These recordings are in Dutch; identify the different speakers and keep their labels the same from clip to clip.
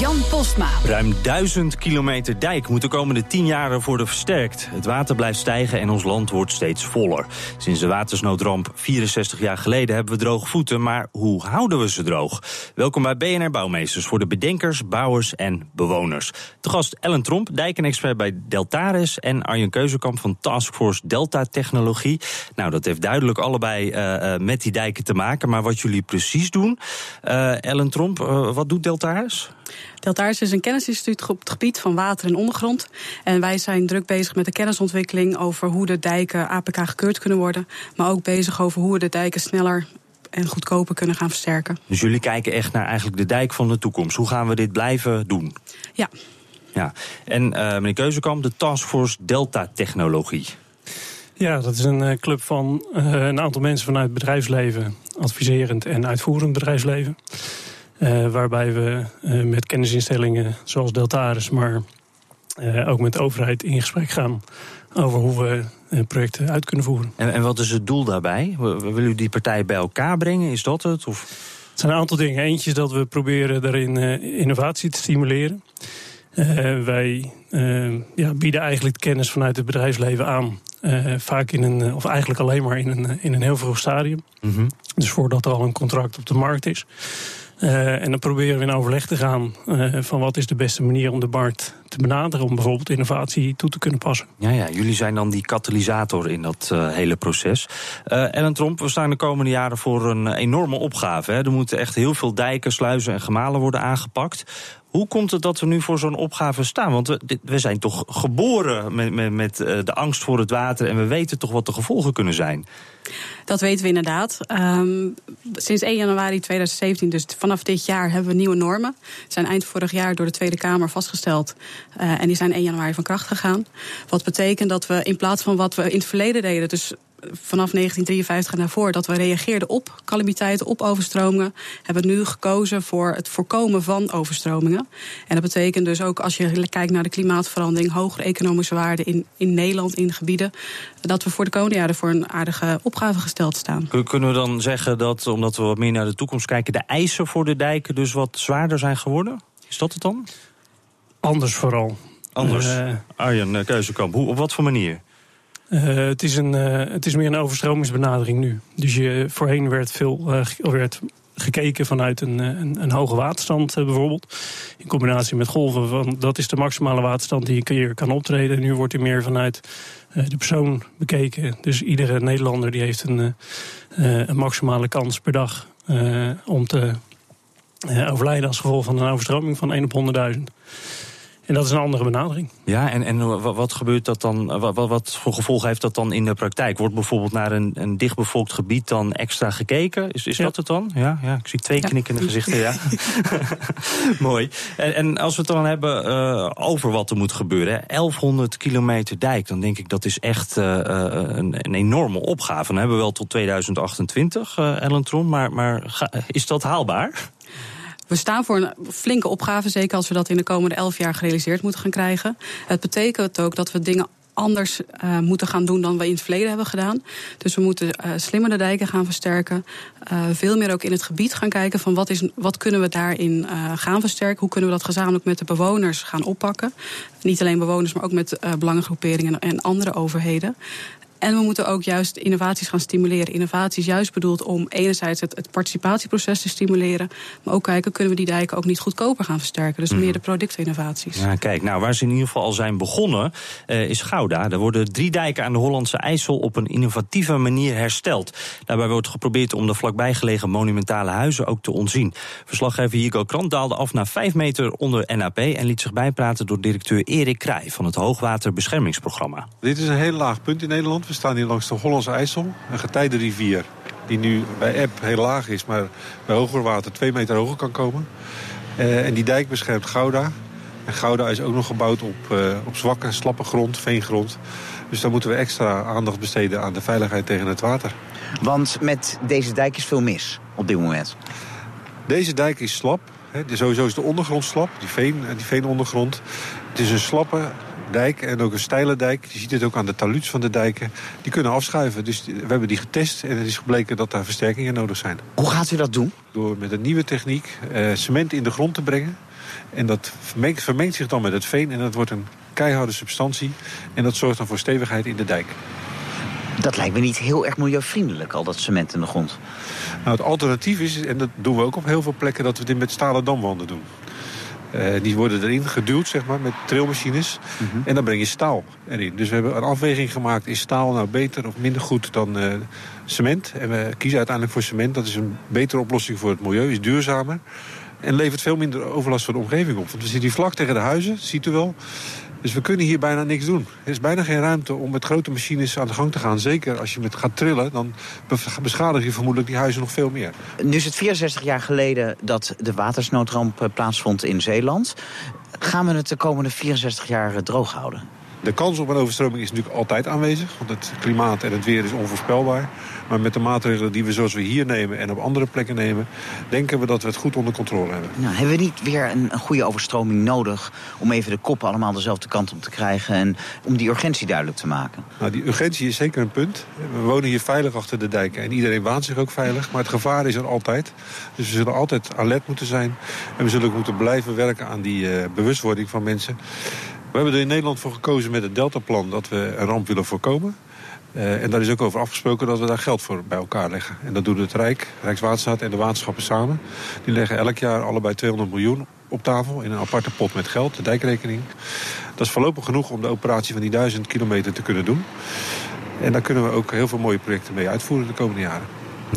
Speaker 1: Jan Postma.
Speaker 2: Ruim duizend kilometer dijk moet de komende tien jaar worden versterkt. Het water blijft stijgen en ons land wordt steeds voller. Sinds de watersnoodramp 64 jaar geleden hebben we droge voeten, maar hoe houden we ze droog? Welkom bij BNR Bouwmeesters voor de bedenkers, bouwers en bewoners. De gast Ellen Tromp, dijkenexpert bij Deltaris en Arjen Keuzekamp van Taskforce Delta Technologie. Nou, dat heeft duidelijk allebei uh, uh, met die dijken te maken, maar wat jullie precies doen. Uh, Ellen Tromp, wat doet Deltaris?
Speaker 3: Deltaris is een kennisinstituut op het gebied van water en ondergrond. En wij zijn druk bezig met de kennisontwikkeling over hoe de dijken APK gekeurd kunnen worden. Maar ook bezig over hoe we de dijken sneller en goedkoper kunnen gaan versterken.
Speaker 2: Dus jullie kijken echt naar eigenlijk de dijk van de toekomst. Hoe gaan we dit blijven doen?
Speaker 3: Ja.
Speaker 2: ja. En uh, meneer Keuzekamp, de Taskforce Delta Technologie.
Speaker 4: Ja, dat is een club van uh, een aantal mensen vanuit het bedrijfsleven, adviserend en uitvoerend bedrijfsleven. Uh, waarbij we uh, met kennisinstellingen zoals Deltaris, maar uh, ook met de overheid in gesprek gaan over hoe we projecten uit kunnen voeren.
Speaker 2: En, en, wat is het doel daarbij? Willen u die partijen bij elkaar brengen? Is dat het? Of?
Speaker 4: Het zijn een aantal dingen. Eentje is dat we proberen daarin innovatie te stimuleren. wij ja, bieden eigenlijk kennis vanuit het bedrijfsleven aan. vaak in een, of eigenlijk alleen maar in een, in een heel vroeg stadium.
Speaker 2: Mm -hmm.
Speaker 4: Dus voordat er al een contract op de markt is. Uh, en dan proberen we in overleg te gaan uh, van wat is de beste manier om de markt te benaderen om bijvoorbeeld innovatie toe te kunnen passen.
Speaker 2: Ja, ja jullie zijn dan die katalysator in dat uh, hele proces. Ellen Tromp, we staan de komende jaren voor een enorme opgave. Hè? Er moeten echt heel veel dijken, sluizen en gemalen worden aangepakt. Hoe komt het dat we nu voor zo'n opgave staan? Want we, we zijn toch geboren met, met, met de angst voor het water en we weten toch wat de gevolgen kunnen zijn.
Speaker 3: Dat weten we inderdaad. Um, sinds 1 januari 2017, dus vanaf dit jaar, hebben we nieuwe normen. Die zijn eind vorig jaar door de Tweede Kamer vastgesteld. Uh, en die zijn 1 januari van kracht gegaan. Wat betekent dat we in plaats van wat we in het verleden deden, dus vanaf 1953 en daarvoor dat we reageerden op calamiteiten, op overstromingen, hebben we nu gekozen voor het voorkomen van overstromingen. En dat betekent dus ook als je kijkt naar de klimaatverandering, hogere economische waarden in, in Nederland, in gebieden, dat we voor de komende jaren voor een aardige opgave gesteld staan.
Speaker 2: Kunnen we dan zeggen dat, omdat we wat meer naar de toekomst kijken, de eisen voor de dijken dus wat zwaarder zijn geworden? Is dat het dan?
Speaker 4: Anders vooral.
Speaker 2: Anders. Uh, Arjen Keuzekamp, hoe, op wat voor manier?
Speaker 4: Uh, het, is een, uh, het is meer een overstromingsbenadering nu. Dus je, voorheen werd veel uh, werd gekeken vanuit een, een, een hoge waterstand bijvoorbeeld. In combinatie met golven. Dat is de maximale waterstand die keer kan optreden. En nu wordt er meer vanuit de persoon bekeken. Dus iedere Nederlander die heeft een, een maximale kans per dag om te overlijden als gevolg van een overstroming van 1 op 100.000. En dat is een andere benadering.
Speaker 2: Ja, en, en wat gebeurt dat dan? Wat, wat voor gevolgen heeft dat dan in de praktijk? Wordt bijvoorbeeld naar een, een dichtbevolkt gebied dan extra gekeken? Is, is ja. dat het dan? Ja, ja, ik zie twee ja. knikkende gezichten, ja. Mooi. En, en, als we het dan hebben uh, over wat er moet gebeuren, 1100 kilometer dijk, dan denk ik dat is echt uh, een, een, enorme opgave. Dan hebben we wel tot 2028, uh, Ellen Tron, maar, maar ga, is dat haalbaar?
Speaker 3: We staan voor een flinke opgave, zeker als we dat in de komende elf jaar gerealiseerd moeten gaan krijgen. Het betekent ook dat we dingen anders uh, moeten gaan doen dan we in het verleden hebben gedaan. Dus we moeten uh, slimmer de dijken gaan versterken. Uh, veel meer ook in het gebied gaan kijken van wat, is, wat kunnen we daarin gaan versterken. Hoe kunnen we dat gezamenlijk met de bewoners gaan oppakken. Niet alleen bewoners, maar ook met belangengroeperingen en andere overheden. En we moeten ook juist innovaties gaan stimuleren. Innovatie is juist bedoeld om enerzijds het, het, participatieproces te stimuleren. Maar ook kijken, kunnen we die dijken ook niet goedkoper gaan versterken? Dus meer de productinnovaties.
Speaker 2: Ja, kijk, nou, waar ze in ieder geval al zijn begonnen, uh, is Gouda. Er worden drie dijken aan de Hollandse IJssel op een innovatieve manier hersteld. Daarbij wordt geprobeerd om de vlakbij gelegen monumentale huizen ook te ontzien. Verslaggever Hugo Krant daalde af naar 5 meter onder NAP en liet zich bijpraten door directeur Erik Krij van het Hoogwaterbeschermingsprogramma.
Speaker 5: Dit is een heel laag punt in Nederland. We staan hier langs de Hollandse IJssel, een getijdenrivier. Die nu bij eb heel laag is, maar bij hoger water 2 meter hoger kan komen. Uh, en die dijk beschermt Gouda. En Gouda is ook nog gebouwd op, uh, op zwakke, slappe grond, veengrond. Dus daar moeten we extra aandacht besteden aan de veiligheid tegen het water.
Speaker 6: Want met deze dijk is veel mis op dit moment.
Speaker 5: Deze dijk is slap. He, sowieso is de ondergrond slap, die, veen, die veenondergrond. Het is een slappe dijk en ook een steile dijk. Je ziet het ook aan de taluds van de dijken. Die kunnen afschuiven. Dus we hebben die getest en het is gebleken dat daar versterkingen nodig zijn.
Speaker 6: Hoe gaat u dat doen?
Speaker 5: Door met een nieuwe techniek uh, cement in de grond te brengen. En dat vermengt, vermengt zich dan met het veen en dat wordt een keiharde substantie. En dat zorgt dan voor stevigheid in de dijk.
Speaker 6: Dat lijkt me niet heel erg milieuvriendelijk, al dat cement in de grond.
Speaker 5: Nou, het alternatief is, en dat doen we ook op heel veel plekken... dat we dit met stalen damwanden doen. Uh, die worden erin geduwd, zeg maar, met trilmachines. Mm -hmm. En dan breng je staal erin. Dus we hebben een afweging gemaakt. Is staal nou beter of minder goed dan uh, cement? En we kiezen uiteindelijk voor cement. Dat is een betere oplossing voor het milieu. Is duurzamer. En levert veel minder overlast voor de omgeving op. Want we zitten hier vlak tegen de huizen, ziet u wel. Dus we kunnen hier bijna niks doen. Er is bijna geen ruimte om met grote machines aan de gang te gaan. Zeker als je met gaat trillen, dan beschadig je vermoedelijk die huizen nog veel meer.
Speaker 6: Nu is het 64 jaar geleden dat de watersnoodramp plaatsvond in Zeeland. Gaan we het de komende 64 jaar droog houden?
Speaker 5: De kans op een overstroming is natuurlijk altijd aanwezig. Want het klimaat en het weer is onvoorspelbaar. Maar met de maatregelen die we zoals we hier nemen en op andere plekken nemen... denken we dat we het goed onder controle hebben.
Speaker 6: Nou, hebben we niet weer een, een goede overstroming nodig... om even de koppen allemaal dezelfde kant op te krijgen... en om die urgentie duidelijk te maken?
Speaker 5: Nou, die urgentie is zeker een punt. We wonen hier veilig achter de dijken en iedereen waant zich ook veilig. Maar het gevaar is er altijd. Dus we zullen altijd alert moeten zijn. En we zullen ook moeten blijven werken aan die uh, bewustwording van mensen... We hebben er in Nederland voor gekozen met het Deltaplan dat we een ramp willen voorkomen. Uh, en daar is ook over afgesproken dat we daar geld voor bij elkaar leggen. En dat doet het Rijk, Rijkswaterstaat en de waterschappen samen. Die leggen elk jaar allebei 200 miljoen op tafel in een aparte pot met geld, de dijkrekening. Dat is voorlopig genoeg om de operatie van die duizend kilometer te kunnen doen. En daar kunnen we ook heel veel mooie projecten mee uitvoeren de komende jaren.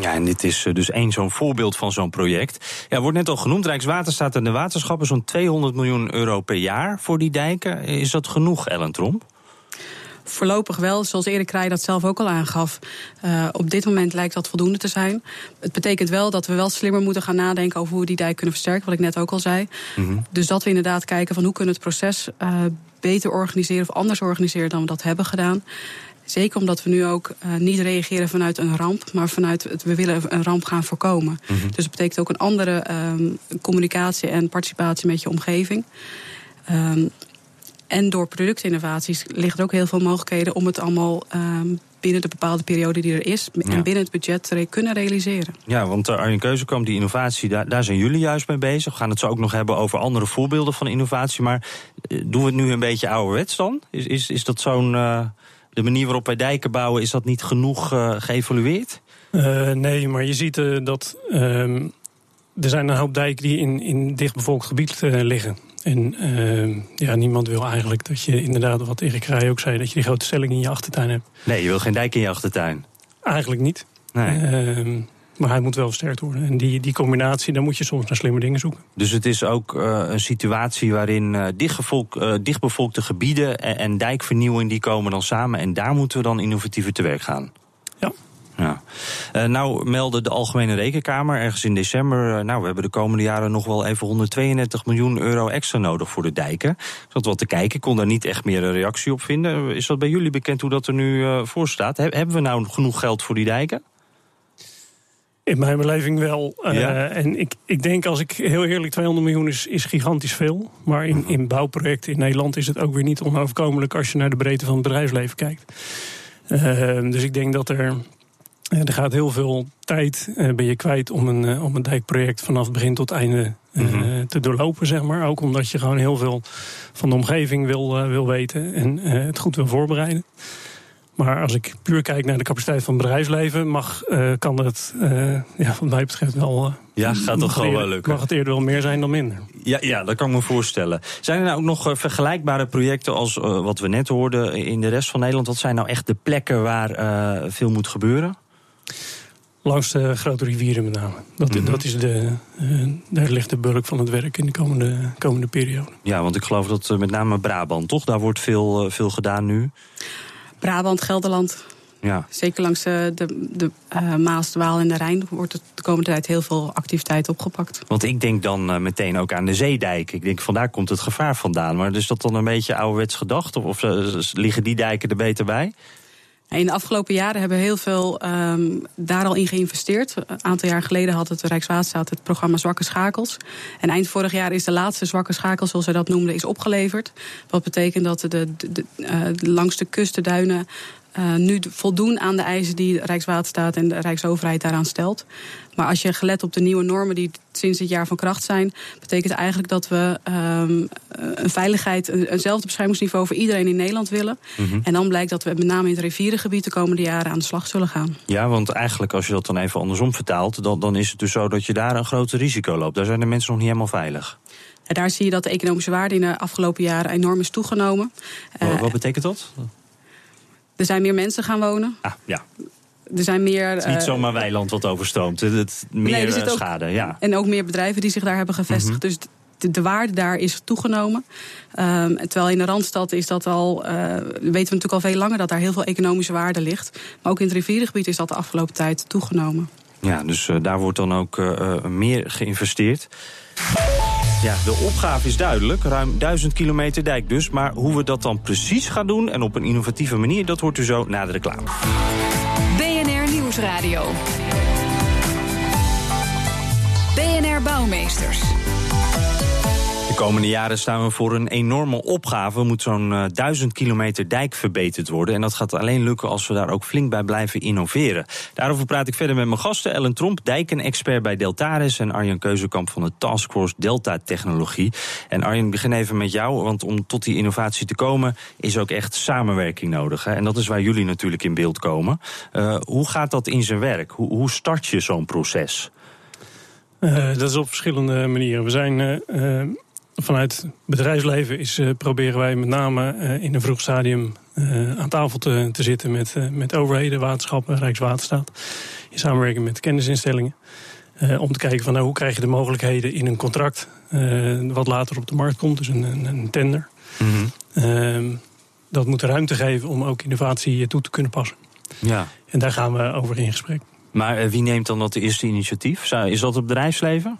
Speaker 2: Ja, en dit is dus één zo'n voorbeeld van zo'n project. Ja, wordt net al genoemd, Rijkswaterstaat en de waterschappen... zo'n 200 miljoen euro per jaar voor die dijken. Is dat genoeg, Ellen Tromp?
Speaker 3: Voorlopig wel, zoals Erik Krij dat zelf ook al aangaf. Uh, op dit moment lijkt dat voldoende te zijn. Het betekent wel dat we wel slimmer moeten gaan nadenken over hoe we die dijk kunnen versterken, wat ik net ook al zei. Mm -hmm. Dus dat we inderdaad kijken van hoe kunnen we het proces uh, beter organiseren of anders organiseren dan we dat hebben gedaan. Zeker omdat we nu ook uh, niet reageren vanuit een ramp, maar vanuit het, we willen een ramp gaan voorkomen. Mm -hmm. Dus dat betekent ook een andere um, communicatie en participatie met je omgeving. Um, en door productinnovaties liggen er ook heel veel mogelijkheden om het allemaal um, binnen de bepaalde periode die er is en ja. binnen het budget te kunnen realiseren.
Speaker 2: Ja, want uh, Arjen Keuzekamp, die innovatie, daar, daar zijn jullie juist mee bezig. We gaan het zo ook nog hebben over andere voorbeelden van innovatie. Maar uh, doen we het nu een beetje ouderwets dan? Is, is, is dat zo'n. Uh, de manier waarop wij dijken bouwen, is dat niet genoeg uh, geëvolueerd?
Speaker 4: Uh, nee, maar je ziet uh, dat um, er zijn een hoop dijken die in, in dichtbevolkt gebied liggen. En ja, niemand wil eigenlijk dat je inderdaad, wat Erik Rij ook zei, dat je die grote stelling in je achtertuin hebt.
Speaker 2: Nee, je wil geen dijk in je achtertuin.
Speaker 4: Eigenlijk niet.
Speaker 2: Nee.
Speaker 4: Maar hij moet wel versterkt worden. En die, die combinatie, daar moet je soms naar slimme dingen zoeken.
Speaker 2: Dus het is ook uh, een situatie waarin uh, dichtbevolk, uh, dichtbevolkte gebieden en, en, dijkvernieuwing die komen dan samen. En daar moeten we dan innovatiever te werk gaan.
Speaker 4: Ja.
Speaker 2: Uh, nou meldde de Algemene Rekenkamer ergens in december... Uh, nou, we hebben de komende jaren nog wel even 132 miljoen euro extra nodig voor de dijken. Ik zat wat te kijken, ik kon daar niet echt meer een reactie op vinden. Is dat bij jullie bekend hoe dat er nu uh, voor staat? He hebben we nou genoeg geld voor die dijken?
Speaker 4: In mijn beleving wel. Uh. En ik, ik denk, als ik heel eerlijk, 200 miljoen is, is gigantisch veel. Maar in, in bouwprojecten in Nederland is het ook weer niet onoverkomelijk als je naar de breedte van het bedrijfsleven kijkt. Uh, dus ik denk dat er. Er gaat heel veel tijd uh, ben je kwijt om een, om een dijkproject vanaf begin tot einde mm -hmm. te doorlopen, zeg maar. Ook omdat je gewoon heel veel van de omgeving wil, wil weten en het goed wil voorbereiden. Maar als ik puur kijk naar de capaciteit van het bedrijfsleven, mag, uh, kan het, uh, ja, wat mij betreft wel. Uh,
Speaker 2: ja, gaat toch gewoon wel lukken.
Speaker 4: Mag het eerder wel meer zijn dan minder?
Speaker 2: Ja, ja dat kan ik me voorstellen. Zijn er nou ook nog vergelijkbare projecten als wat we net hoorden in de rest van Nederland? Wat zijn nou echt de plekken waar veel moet gebeuren?
Speaker 4: Langs de grote rivieren met name. Dat, mm dat is de, daar ligt de bulk van het werk in de komende, komende periode.
Speaker 2: Ja, want ik geloof dat met name Brabant, toch? Daar wordt veel, veel gedaan nu.
Speaker 3: Brabant, Gelderland. Ja. Zeker langs de, de, de uh, Maas, de Waal en de Rijn wordt er de komende tijd heel veel activiteit opgepakt.
Speaker 2: Want ik denk dan uh, meteen ook aan de zeedijk. Ik denk vandaar komt het gevaar vandaan. Maar is dat dan een beetje ouderwets gedacht? Of, of uh, liggen die dijken er beter bij?
Speaker 3: In de afgelopen jaren hebben we heel veel um, daar al in geïnvesteerd. Een aantal jaar geleden had het Rijkswaterstaat het programma Zwakke Schakels. En eind vorig jaar is de laatste zwakke schakel, zoals zij dat noemden, is opgeleverd. Wat betekent dat de, de, de, uh, langs de kustenduinen uh, nu voldoen aan de eisen die Rijkswaterstaat en de Rijksoverheid daaraan stelt. Maar als je gelet op de nieuwe normen die sinds dit jaar van kracht zijn, betekent eigenlijk dat we um, een veiligheid, eenzelfde beschermingsniveau voor iedereen in Nederland willen. Mm -hmm. En dan blijkt dat we met name in het rivierengebied de komende jaren aan de slag zullen gaan.
Speaker 2: Ja, want eigenlijk als je dat dan even andersom vertaalt, dan, dan is het dus zo dat je daar een groter risico loopt. Daar zijn de mensen nog niet helemaal veilig.
Speaker 3: En daar zie je dat de economische waarde in de afgelopen jaren enorm is toegenomen.
Speaker 2: Wat, wat betekent dat?
Speaker 3: Er zijn meer mensen gaan wonen.
Speaker 2: Ah, ja.
Speaker 3: Er zijn meer.
Speaker 2: Het is niet zomaar weiland wat overstroomt. Het, meer nee, er schade, ook, ja.
Speaker 3: En ook meer bedrijven die zich daar hebben gevestigd. Mm -hmm. Dus de, de, waarde daar is toegenomen. Um, terwijl in de Randstad is dat al, uh, weten we natuurlijk al veel langer dat daar heel veel economische waarde ligt. Maar ook in het rivierengebied is dat de afgelopen tijd toegenomen.
Speaker 2: Ja, dus uh, daar wordt dan ook uh, meer geïnvesteerd. Ja, de opgave is duidelijk. Ruim 1000 kilometer dijk dus. Maar hoe we dat dan precies gaan doen en op een innovatieve manier... dat hoort u zo na de reclame.
Speaker 1: BNR Nieuwsradio. BNR Bouwmeesters.
Speaker 2: De komende jaren staan we voor een enorme opgave. Moet zo'n uh, duizend kilometer dijk verbeterd worden. En dat gaat alleen lukken als we daar ook flink bij blijven innoveren. Daarover praat ik verder met mijn gasten. Ellen Tromp, dijkenexpert bij Deltaris. En Arjen Keuzekamp van de Taskforce Delta Technologie. En Arjen, ik begin even met jou. Want om tot die innovatie te komen is ook echt samenwerking nodig. En dat is waar jullie natuurlijk in beeld komen. Uh, hoe gaat dat in zijn werk? Hoe, hoe start je zo'n proces?
Speaker 4: Uh, dat is op verschillende manieren. We zijn vanuit het bedrijfsleven is, uh, proberen wij met name uh, in een vroeg stadium uh, aan tafel te, te zitten met, met overheden, waterschappen, Rijkswaterstaat. In samenwerking met kennisinstellingen. om te kijken van nou, hoe krijg je de mogelijkheden in een contract wat later op de markt komt, dus een, een, een tender. Mm -hmm. dat moet ruimte geven om ook innovatie toe te kunnen passen. Ja. En daar gaan we over in gesprek.
Speaker 2: Maar wie neemt dan dat eerste initiatief? Is dat het bedrijfsleven?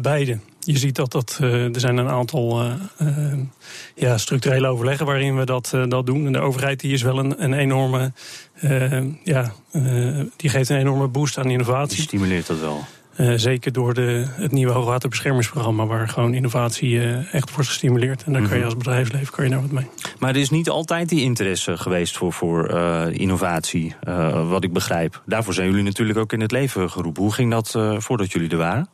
Speaker 4: Beide je ziet dat, dat uh, er zijn een aantal uh, ja, structurele overleggen waarin we dat, dat doen. En de overheid die is wel een, een enorme, ja, die geeft een enorme boost aan innovatie.
Speaker 2: Die stimuleert dat wel.
Speaker 4: Uh, zeker door de, het nieuwe hoogwaterbeschermingsprogramma, waar gewoon innovatie uh, echt wordt gestimuleerd. En daar kan je mhm. als bedrijfsleven kan je daar wat mee.
Speaker 2: Maar er is niet altijd die interesse geweest voor, voor uh, innovatie, wat ik begrijp. Daarvoor zijn jullie natuurlijk ook in het leven geroepen. Hoe ging dat voordat jullie er waren?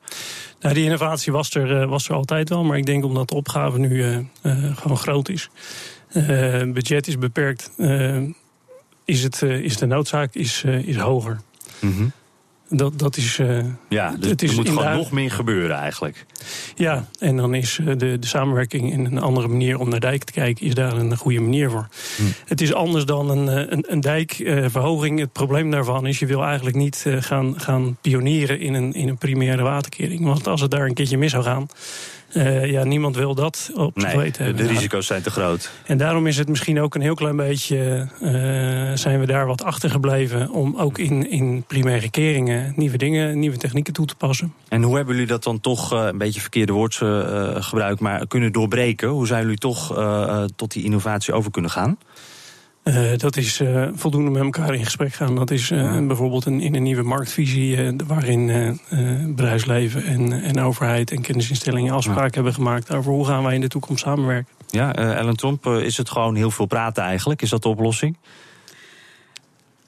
Speaker 4: Nou, die innovatie was er, was er altijd wel, maar ik denk omdat de opgave nu gewoon groot is. Budget is beperkt, is, het, is de noodzaak is, is hoger. Mm dat, dat is. Uh,
Speaker 2: ja, dus het is er moet gewoon nog meer gebeuren eigenlijk.
Speaker 4: Ja, en dan is eh, de, de samenwerking in een andere manier om naar dijk te kijken, is daar een goede manier voor. Hm. Het is anders dan een, eh, een, een dijkverhoging. Het probleem daarvan is, je wil eigenlijk niet gaan, gaan pionieren in een, in een primaire waterkering. Want als het daar een keertje mis zou gaan, uh, ja, niemand wil dat op
Speaker 2: nee, weten hebben. De risico's zijn te groot.
Speaker 4: En daarom is het misschien ook een heel klein beetje. Uh, zijn we daar wat achter gebleven. om ook in, in primaire keringen nieuwe dingen, nieuwe technieken toe te passen.
Speaker 2: En hoe hebben jullie dat dan toch, uh, een beetje verkeerde woordgebruik. maar kunnen doorbreken? Hoe zijn jullie toch tot die innovatie over kunnen gaan?
Speaker 4: Uh, dat is uh, voldoende met elkaar in gesprek gaan. Dat is uh, bijvoorbeeld een, in een nieuwe marktvisie waarin bedrijfsleven en, en overheid en kennisinstellingen afspraken hebben gemaakt over hoe gaan wij in de toekomst samenwerken.
Speaker 2: Ja, Ellen Tromp, is het gewoon heel veel praten eigenlijk? Is dat de oplossing?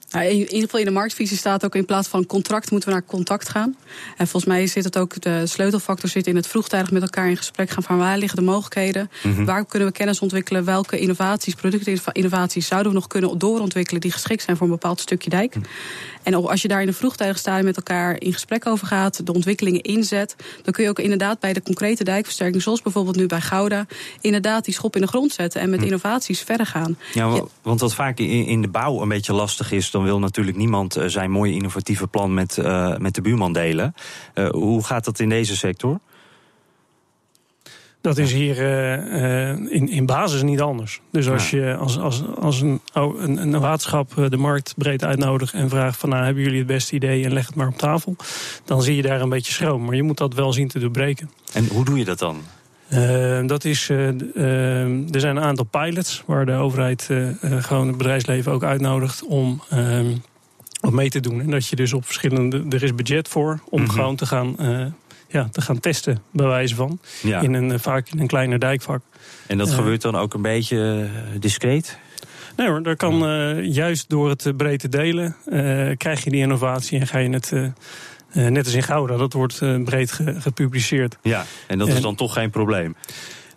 Speaker 3: Nou, in ieder geval in de marktvisie staat ook in plaats van contract moeten we naar contact gaan. En volgens mij zit het ook, de sleutelfactor zit in het vroegtijdig met elkaar in gesprek gaan van waar liggen de mogelijkheden,
Speaker 2: Mhm.
Speaker 3: waar kunnen we kennis ontwikkelen, welke innovaties, productinnovaties zouden we nog kunnen doorontwikkelen die geschikt zijn voor een bepaald stukje dijk. En als je daar in een vroegtijdig stadium met elkaar in gesprek over gaat, de ontwikkelingen inzet, dan kun je ook inderdaad bij de concrete dijkversterking, zoals bijvoorbeeld nu bij Gouda, inderdaad die schop in de grond zetten en met innovaties verder gaan.
Speaker 2: Ja, wa- want wat vaak in de bouw een beetje lastig is, dan wil natuurlijk niemand eh, zijn mooie innovatieve plan met, eh, met de buurman delen. Eh, hoe gaat dat in deze sector?
Speaker 4: Dat is hier in, in basis niet anders. Dus als je als, als, als een, een, een waterschap de markt breed uitnodigt en vraagt van nou hebben jullie het beste idee en leg het maar op tafel, dan zie je daar een beetje schroom. Maar je moet dat wel zien te doorbreken.
Speaker 2: En hoe doe je dat dan?
Speaker 4: Eh, dat is, eh, eh, er zijn een aantal pilots waar de overheid gewoon het bedrijfsleven ook uitnodigt om wat mee te doen. En dat je dus op verschillende, er is budget voor om
Speaker 2: Mhm.
Speaker 4: gewoon te gaan, ja, te gaan testen, bij wijze van.
Speaker 2: Ja.
Speaker 4: In een, vaak in een kleiner dijkvak.
Speaker 2: En dat gebeurt dan ook een beetje discreet?
Speaker 4: Nee hoor, daar kan juist door het breed te delen, krijg je die innovatie en ga je het, net als in Gouda, dat wordt eh, breed ge- gepubliceerd.
Speaker 2: Ja, en dat is dan toch geen probleem.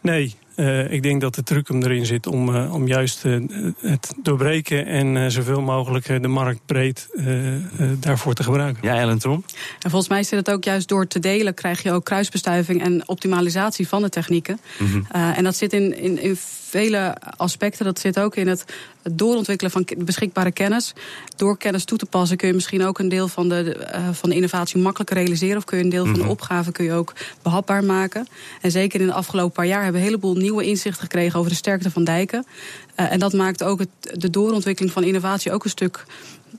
Speaker 4: Nee, eh, ik denk dat de truc hem erin zit om, eh, om juist eh, het doorbreken en eh, zoveel mogelijk eh, de markt breed eh, eh, daarvoor te gebruiken.
Speaker 2: Ja, Ellen Tromp?
Speaker 3: En volgens mij zit het ook juist door te delen, krijg je ook kruisbestuiving en optimalisatie van de technieken.
Speaker 2: Mhm.
Speaker 3: Uh, en dat zit in, in, in vele aspecten. Dat zit ook in het doorontwikkelen van beschikbare kennis. Door kennis toe te passen kun je misschien ook een deel van de, uh, van de innovatie makkelijker realiseren. Of kun je een deel van
Speaker 2: Mhm.
Speaker 3: de opgave kun je ook behapbaar maken. En zeker in de afgelopen paar jaar hebben we een heleboel nieuwe inzichten gekregen over de sterkte van dijken. Uh, en dat maakt ook het, de doorontwikkeling van innovatie ook een stuk.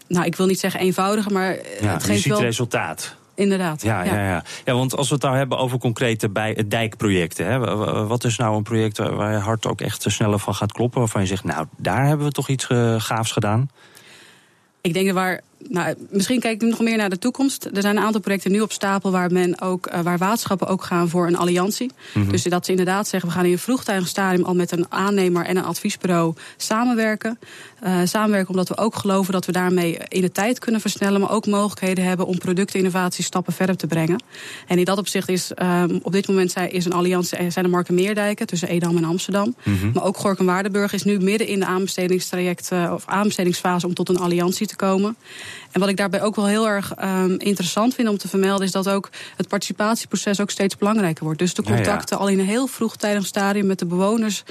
Speaker 3: Nou, ik wil niet zeggen eenvoudiger, maar
Speaker 2: Ja,
Speaker 3: het
Speaker 2: je
Speaker 3: geeft
Speaker 2: ziet
Speaker 3: wel.
Speaker 2: resultaat.
Speaker 3: Inderdaad.
Speaker 2: Ja, ja. Ja, ja. want als we het nou hebben over concrete bij dijkprojecten. Hè, wa- wa- wat is nou een project waar je hart ook echt sneller van gaat kloppen? Waarvan je zegt, nou, daar hebben we toch iets eh, gaafs gedaan?
Speaker 3: Ik denk dat waar. Nou, misschien kijk ik nog meer naar de toekomst. Er zijn een aantal projecten nu op stapel waar men ook, uh, waar waterschappen ook gaan voor een alliantie.
Speaker 2: Mhm.
Speaker 3: Dus dat ze inderdaad zeggen, we gaan in een vroegtijdig stadium al met een aannemer en een adviesbureau samenwerken. Uh, samenwerken omdat we ook geloven dat we daarmee in de tijd kunnen versnellen, maar ook mogelijkheden hebben om productinnovatie stappen verder te brengen. En in dat opzicht is um, op dit moment zijn, is een alliantie, zijn de Marken Meerdijken tussen Edam en Amsterdam.
Speaker 2: Mhm.
Speaker 3: Maar ook Gorkum Waardenburg is nu midden in de aanbestedingstraject uh, of aanbestedingsfase om tot een alliantie te komen. En wat ik daarbij ook wel heel erg um, interessant vind om te vermelden, is dat ook het participatieproces ook steeds belangrijker wordt. Dus de contacten ja, ja. al in een heel vroegtijdig stadium met de bewoners.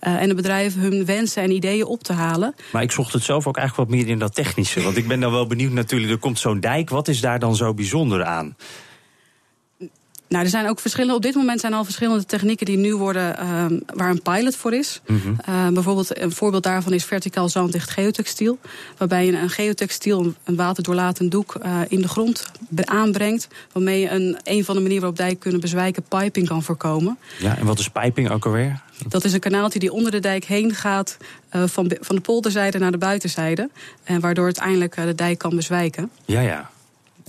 Speaker 3: Uh, en de bedrijven hun wensen en ideeën op te halen.
Speaker 2: Maar ik zocht het zelf ook eigenlijk wat meer in dat technische. Want ik ben dan wel benieuwd natuurlijk, er komt zo'n dijk. Wat is daar dan zo bijzonder aan?
Speaker 3: Nou, er zijn ook verschillende. Op dit moment zijn al verschillende technieken die nu worden, uh, waar een pilot voor is.
Speaker 2: Mhm.
Speaker 3: Mm -hmm. uh, bijvoorbeeld een voorbeeld daarvan is verticaal zanddicht geotextiel. Waarbij je een geotextiel, een waterdoorlatend doek, uh, in de grond aanbrengt. Waarmee je een, een van de manieren waarop dijk kunnen bezwijken, piping kan voorkomen.
Speaker 2: Ja, en wat is piping ook alweer?
Speaker 3: Dat is een kanaaltje die onder de dijk heen gaat, uh, van, van de polderzijde naar de buitenzijde. En waardoor uiteindelijk de dijk kan bezwijken.
Speaker 2: Ja, ja.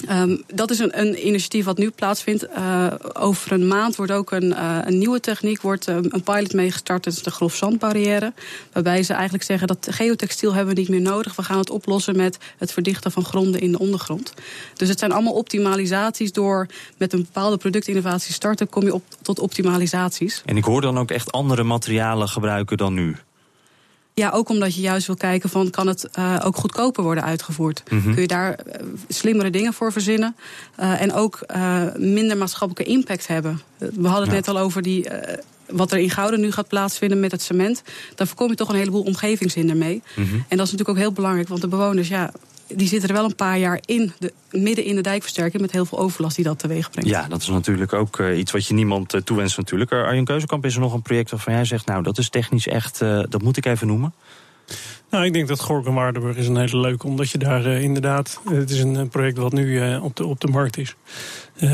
Speaker 3: Um, dat is een, een, initiatief wat nu plaatsvindt. Uh, over een maand wordt ook een, uh, een nieuwe techniek, wordt um, een pilot meegestart. Dat is de grofzandbarrière. Waarbij ze eigenlijk zeggen dat geotextiel hebben we niet meer nodig. We gaan het oplossen met het verdichten van gronden in de ondergrond. Dus het zijn allemaal optimalisaties. Door met een bepaalde productinnovatie te starten, kom je op, tot optimalisaties.
Speaker 2: En ik hoor dan ook echt andere materialen gebruiken dan nu.
Speaker 3: Ja, ook omdat je juist wil kijken van kan het uh, ook goedkoper worden uitgevoerd. Mm -hmm. Kun je daar uh, slimmere dingen voor verzinnen. Uh, en ook minder maatschappelijke impact hebben. We hadden het ja. net al over die, wat er in Gouden nu gaat plaatsvinden met het cement. Daar voorkom je toch een heleboel omgevingshinder mee. Mm -hmm. En dat is natuurlijk ook heel belangrijk, want de bewoners, ja, die zitten er wel een paar jaar in, de, midden in de dijkversterking, met heel veel overlast die dat teweeg brengt.
Speaker 2: Ja, dat is natuurlijk ook uh, iets wat je niemand uh, toewenst natuurlijk. Arjen Keuzekamp, is er nog een project waarvan jij zegt, nou dat is technisch echt, uh, dat moet ik even noemen?
Speaker 4: Nou, ik denk dat Gorkum Waardenburg is een hele leuke, omdat je daar inderdaad, het is een project wat nu op, de, op de markt is.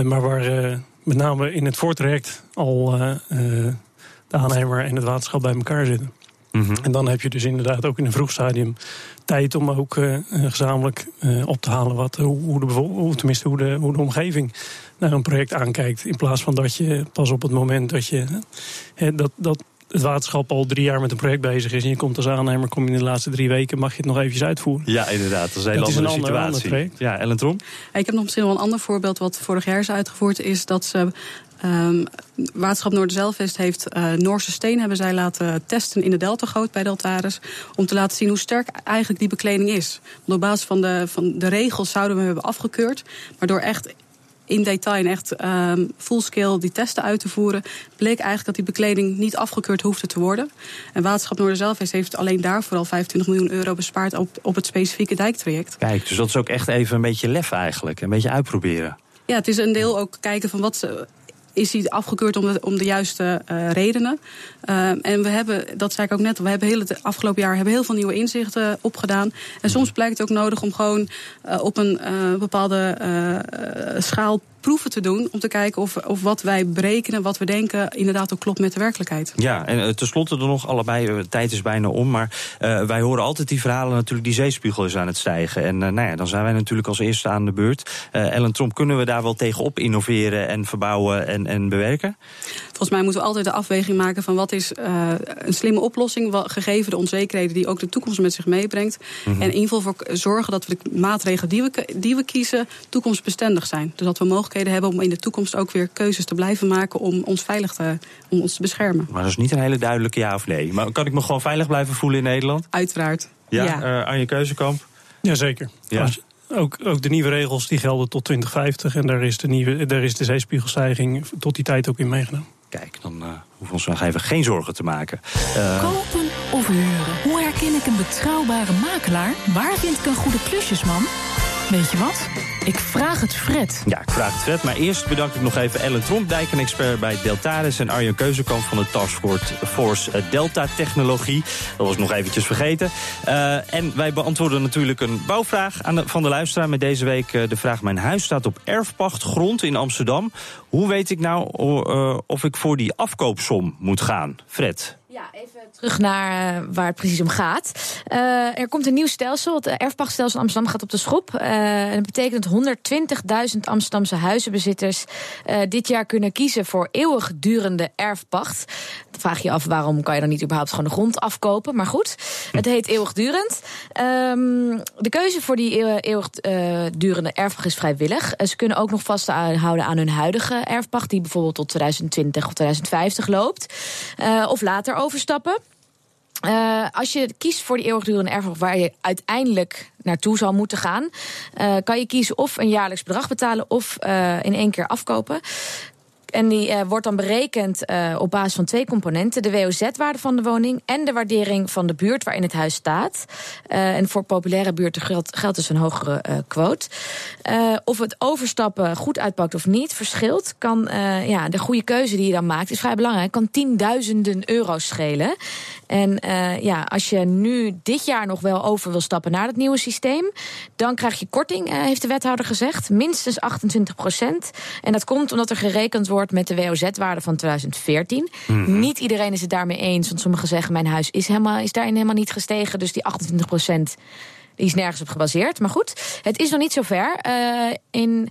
Speaker 4: maar waar met name in het voortraject al de aannemer en het waterschap bij elkaar zitten.
Speaker 2: -hmm.
Speaker 4: En dan heb je dus inderdaad ook in een vroeg stadium tijd om ook uh, gezamenlijk uh, op te halen wat, hoe, de, hoe, tenminste hoe de, hoe de omgeving naar een project aankijkt. In plaats van dat je pas op het moment dat je dat, dat het waterschap al drie jaar met een project bezig is... en je komt als aannemer, kom je in de laatste drie weken... mag je het nog eventjes uitvoeren.
Speaker 2: Ja, inderdaad. Dat is een hele andere
Speaker 4: ander-
Speaker 2: situatie.
Speaker 4: ander project.
Speaker 2: ja, Ellen Trom?
Speaker 3: Ik heb nog misschien wel een ander voorbeeld wat vorig jaar is uitgevoerd. Is dat ze. ehm Waterschap Noorderzeilvest heeft eh, Noorse steen hebben zij laten testen in de deltagoot bij Deltaris. Om te laten zien hoe sterk eigenlijk die bekleding is. Want op basis van de, van de regels zouden we hebben afgekeurd. Maar door echt in detail en echt ehm fullscale die testen uit te voeren, bleek eigenlijk dat die bekleding niet afgekeurd hoefde te worden. En Waterschap Noorderzeilvest heeft alleen daarvoor al 25 miljoen euro bespaard op, op het specifieke dijktraject.
Speaker 2: Kijk, dus dat is ook echt even een beetje lef eigenlijk. Een beetje uitproberen.
Speaker 3: Ja, het is een deel ook kijken van wat ze. Is die afgekeurd om de, om de juiste eh, redenen? Ehm, en we hebben, dat zei ik ook net, we hebben heel het afgelopen jaar hebben heel veel nieuwe inzichten opgedaan. En soms blijkt het ook nodig om gewoon eh, op een eh, bepaalde eh, eh, schaal proeven te doen. Om te kijken of, of wat wij berekenen, wat we denken, inderdaad ook klopt met de werkelijkheid.
Speaker 2: Ja, en eh, tenslotte er nog allebei, eh, tijd is bijna om, maar eh, wij horen altijd die verhalen natuurlijk, die zeespiegel is aan het stijgen. En nou ja, dan zijn wij natuurlijk als eerste aan de beurt. Ellen Tromp, kunnen we daar wel tegenop innoveren en verbouwen en, en bewerken?
Speaker 3: Volgens mij moeten we altijd de afweging maken van wat is een slimme oplossing, gegeven de onzekerheden die ook de toekomst met zich meebrengt.
Speaker 2: Mhm.
Speaker 3: En in ieder geval voor zorgen dat we de maatregelen die we, die we kiezen toekomstbestendig zijn. Dus dat we mogelijkheden hebben om in de toekomst ook weer keuzes te blijven maken om ons veilig te, om ons te beschermen.
Speaker 2: Maar dat is niet een hele duidelijke ja of nee. Maar kan ik me gewoon veilig blijven voelen in Nederland?
Speaker 3: Uiteraard.
Speaker 2: Ja,
Speaker 3: Ja.
Speaker 2: Eh, Arjen Keuzekamp?
Speaker 4: Jazeker.
Speaker 2: Ja.
Speaker 4: Als- Ook, ook de nieuwe regels die gelden tot 2050. En daar is de, nieuwe, daar is de zeespiegelstijging tot die tijd ook in meegenomen.
Speaker 2: Kijk, dan eh, hoeven we ons nog even geen zorgen te maken. Eh,
Speaker 7: Kopen of huren? Hoe herken ik een betrouwbare makelaar? Waar vind ik een goede klusjesman? Weet je wat? Ik vraag het Fred.
Speaker 2: Ja, ik vraag het vet. Maar eerst bedank ik nog even Ellen Tromp, dijken-expert bij Deltaris... en Arjen Keuzekamp van de Taskforce Force eh, Delta Technologie. Dat was nog eventjes vergeten. Eh, en wij beantwoorden natuurlijk een bouwvraag aan van de luisteraar... met deze week eh, de vraag... Mijn huis staat op erfpacht grond in Amsterdam. Hoe weet ik nou eh, of ik voor die afkoopsom moet gaan? Fred?
Speaker 8: Ja, even terug naar eh, waar het precies om gaat. Eh, er komt een nieuw stelsel. Het erfpachtstelsel in Amsterdam gaat op de schop. Eh, en dat betekent dat 120.000 Amsterdamse huizenbezitters eh, dit jaar kunnen kiezen voor eeuwigdurende erfpacht. Dan vraag je af waarom kan je dan niet überhaupt gewoon de grond afkopen. Maar goed, het heet eeuwigdurend. Ehm, de keuze voor die eeuw- eeuwigdurende erfpacht is vrijwillig. Eh, ze kunnen ook nog vasthouden aan hun huidige erfpacht, die bijvoorbeeld tot 2020 of 2050 loopt. Eh, of later overstappen. Eh, als je kiest voor die eeuwigdurende erfpacht waar je uiteindelijk naartoe zal moeten gaan, eh, kan je kiezen of een jaarlijks bedrag betalen of eh, in één keer afkopen. En die eh, wordt dan berekend eh, op basis van twee componenten: de WOZ-waarde van de woning en de waardering van de buurt waarin het huis staat. Eh, en voor populaire buurten geldt, dus een hogere quote. Of het overstappen goed uitpakt of niet, verschilt. Kan, ja, de goede keuze die je dan maakt is vrij belangrijk. Kan tienduizenden euro's schelen. En ja, als je nu dit jaar nog wel over wil stappen naar het nieuwe systeem, dan krijg je korting, heeft de wethouder gezegd. Minstens 28 procent. En dat komt omdat er gerekend wordt met de WOZ-waarde van 2014.
Speaker 9: Mhm.
Speaker 8: Niet iedereen is het daarmee eens, want sommigen zeggen: mijn huis is, helemaal, is daarin helemaal niet gestegen. Dus die 28 procent. Die is nergens op gebaseerd. Maar goed, het is nog niet zover. Eh in,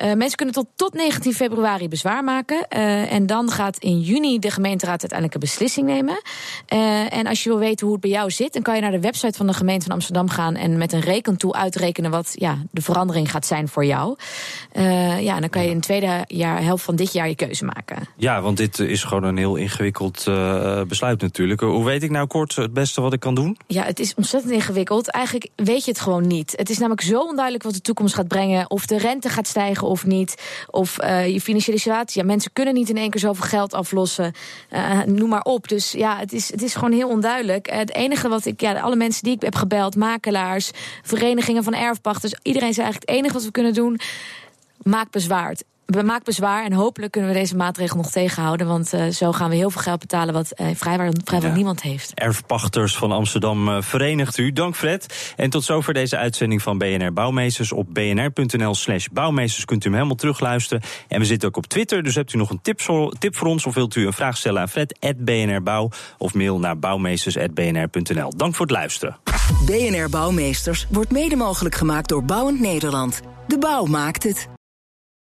Speaker 8: eh, mensen kunnen tot, tot 19 februari bezwaar maken. Eh, en dan gaat in juni de gemeenteraad uiteindelijk een beslissing nemen. Eh, en als je wil weten hoe het bij jou zit, dan kan je naar de website van de gemeente van Amsterdam gaan en met een rekentool uitrekenen wat ja, de verandering gaat zijn voor jou. Ja, en dan kan je in het tweede jaar, helft van dit jaar je keuze maken.
Speaker 2: Ja, want dit is gewoon een heel ingewikkeld besluit natuurlijk. Hoe weet ik nou kort het beste wat ik kan doen?
Speaker 8: Ja, het is ontzettend ingewikkeld. Eigenlijk weet je het gewoon niet. Het is namelijk zo onduidelijk wat de toekomst gaat brengen. Of de rente gaat stijgen of niet. Of eh, je financiële situatie. Ja, mensen kunnen niet in één keer zoveel geld aflossen. Eh, noem maar op. Dus ja, het is, het is gewoon heel onduidelijk. Eh, het enige wat ik, ja, alle mensen die ik heb gebeld, makelaars, verenigingen van erfpachters. Iedereen zei eigenlijk: het enige wat we kunnen doen, maak bezwaar. We maken bezwaar en hopelijk kunnen we deze maatregel nog tegenhouden. Want eh, zo gaan we heel veel geld betalen wat eh, vrijwel, vrijwel niemand heeft.
Speaker 2: Erfpachters van Amsterdam eh, verenigt u. Dank Fred. En tot zover deze uitzending van BNR Bouwmeesters. Op bnr.nl slash bouwmeesters kunt u hem helemaal terugluisteren. En we zitten ook op Twitter, dus hebt u nog een tip voor, tip voor ons... of wilt u een vraag stellen aan Fred, BNR Bouw... of mail naar bouwmeesters.bnr.nl. Dank voor het luisteren.
Speaker 10: BNR Bouwmeesters wordt mede mogelijk gemaakt door Bouwend Nederland. De bouw maakt het.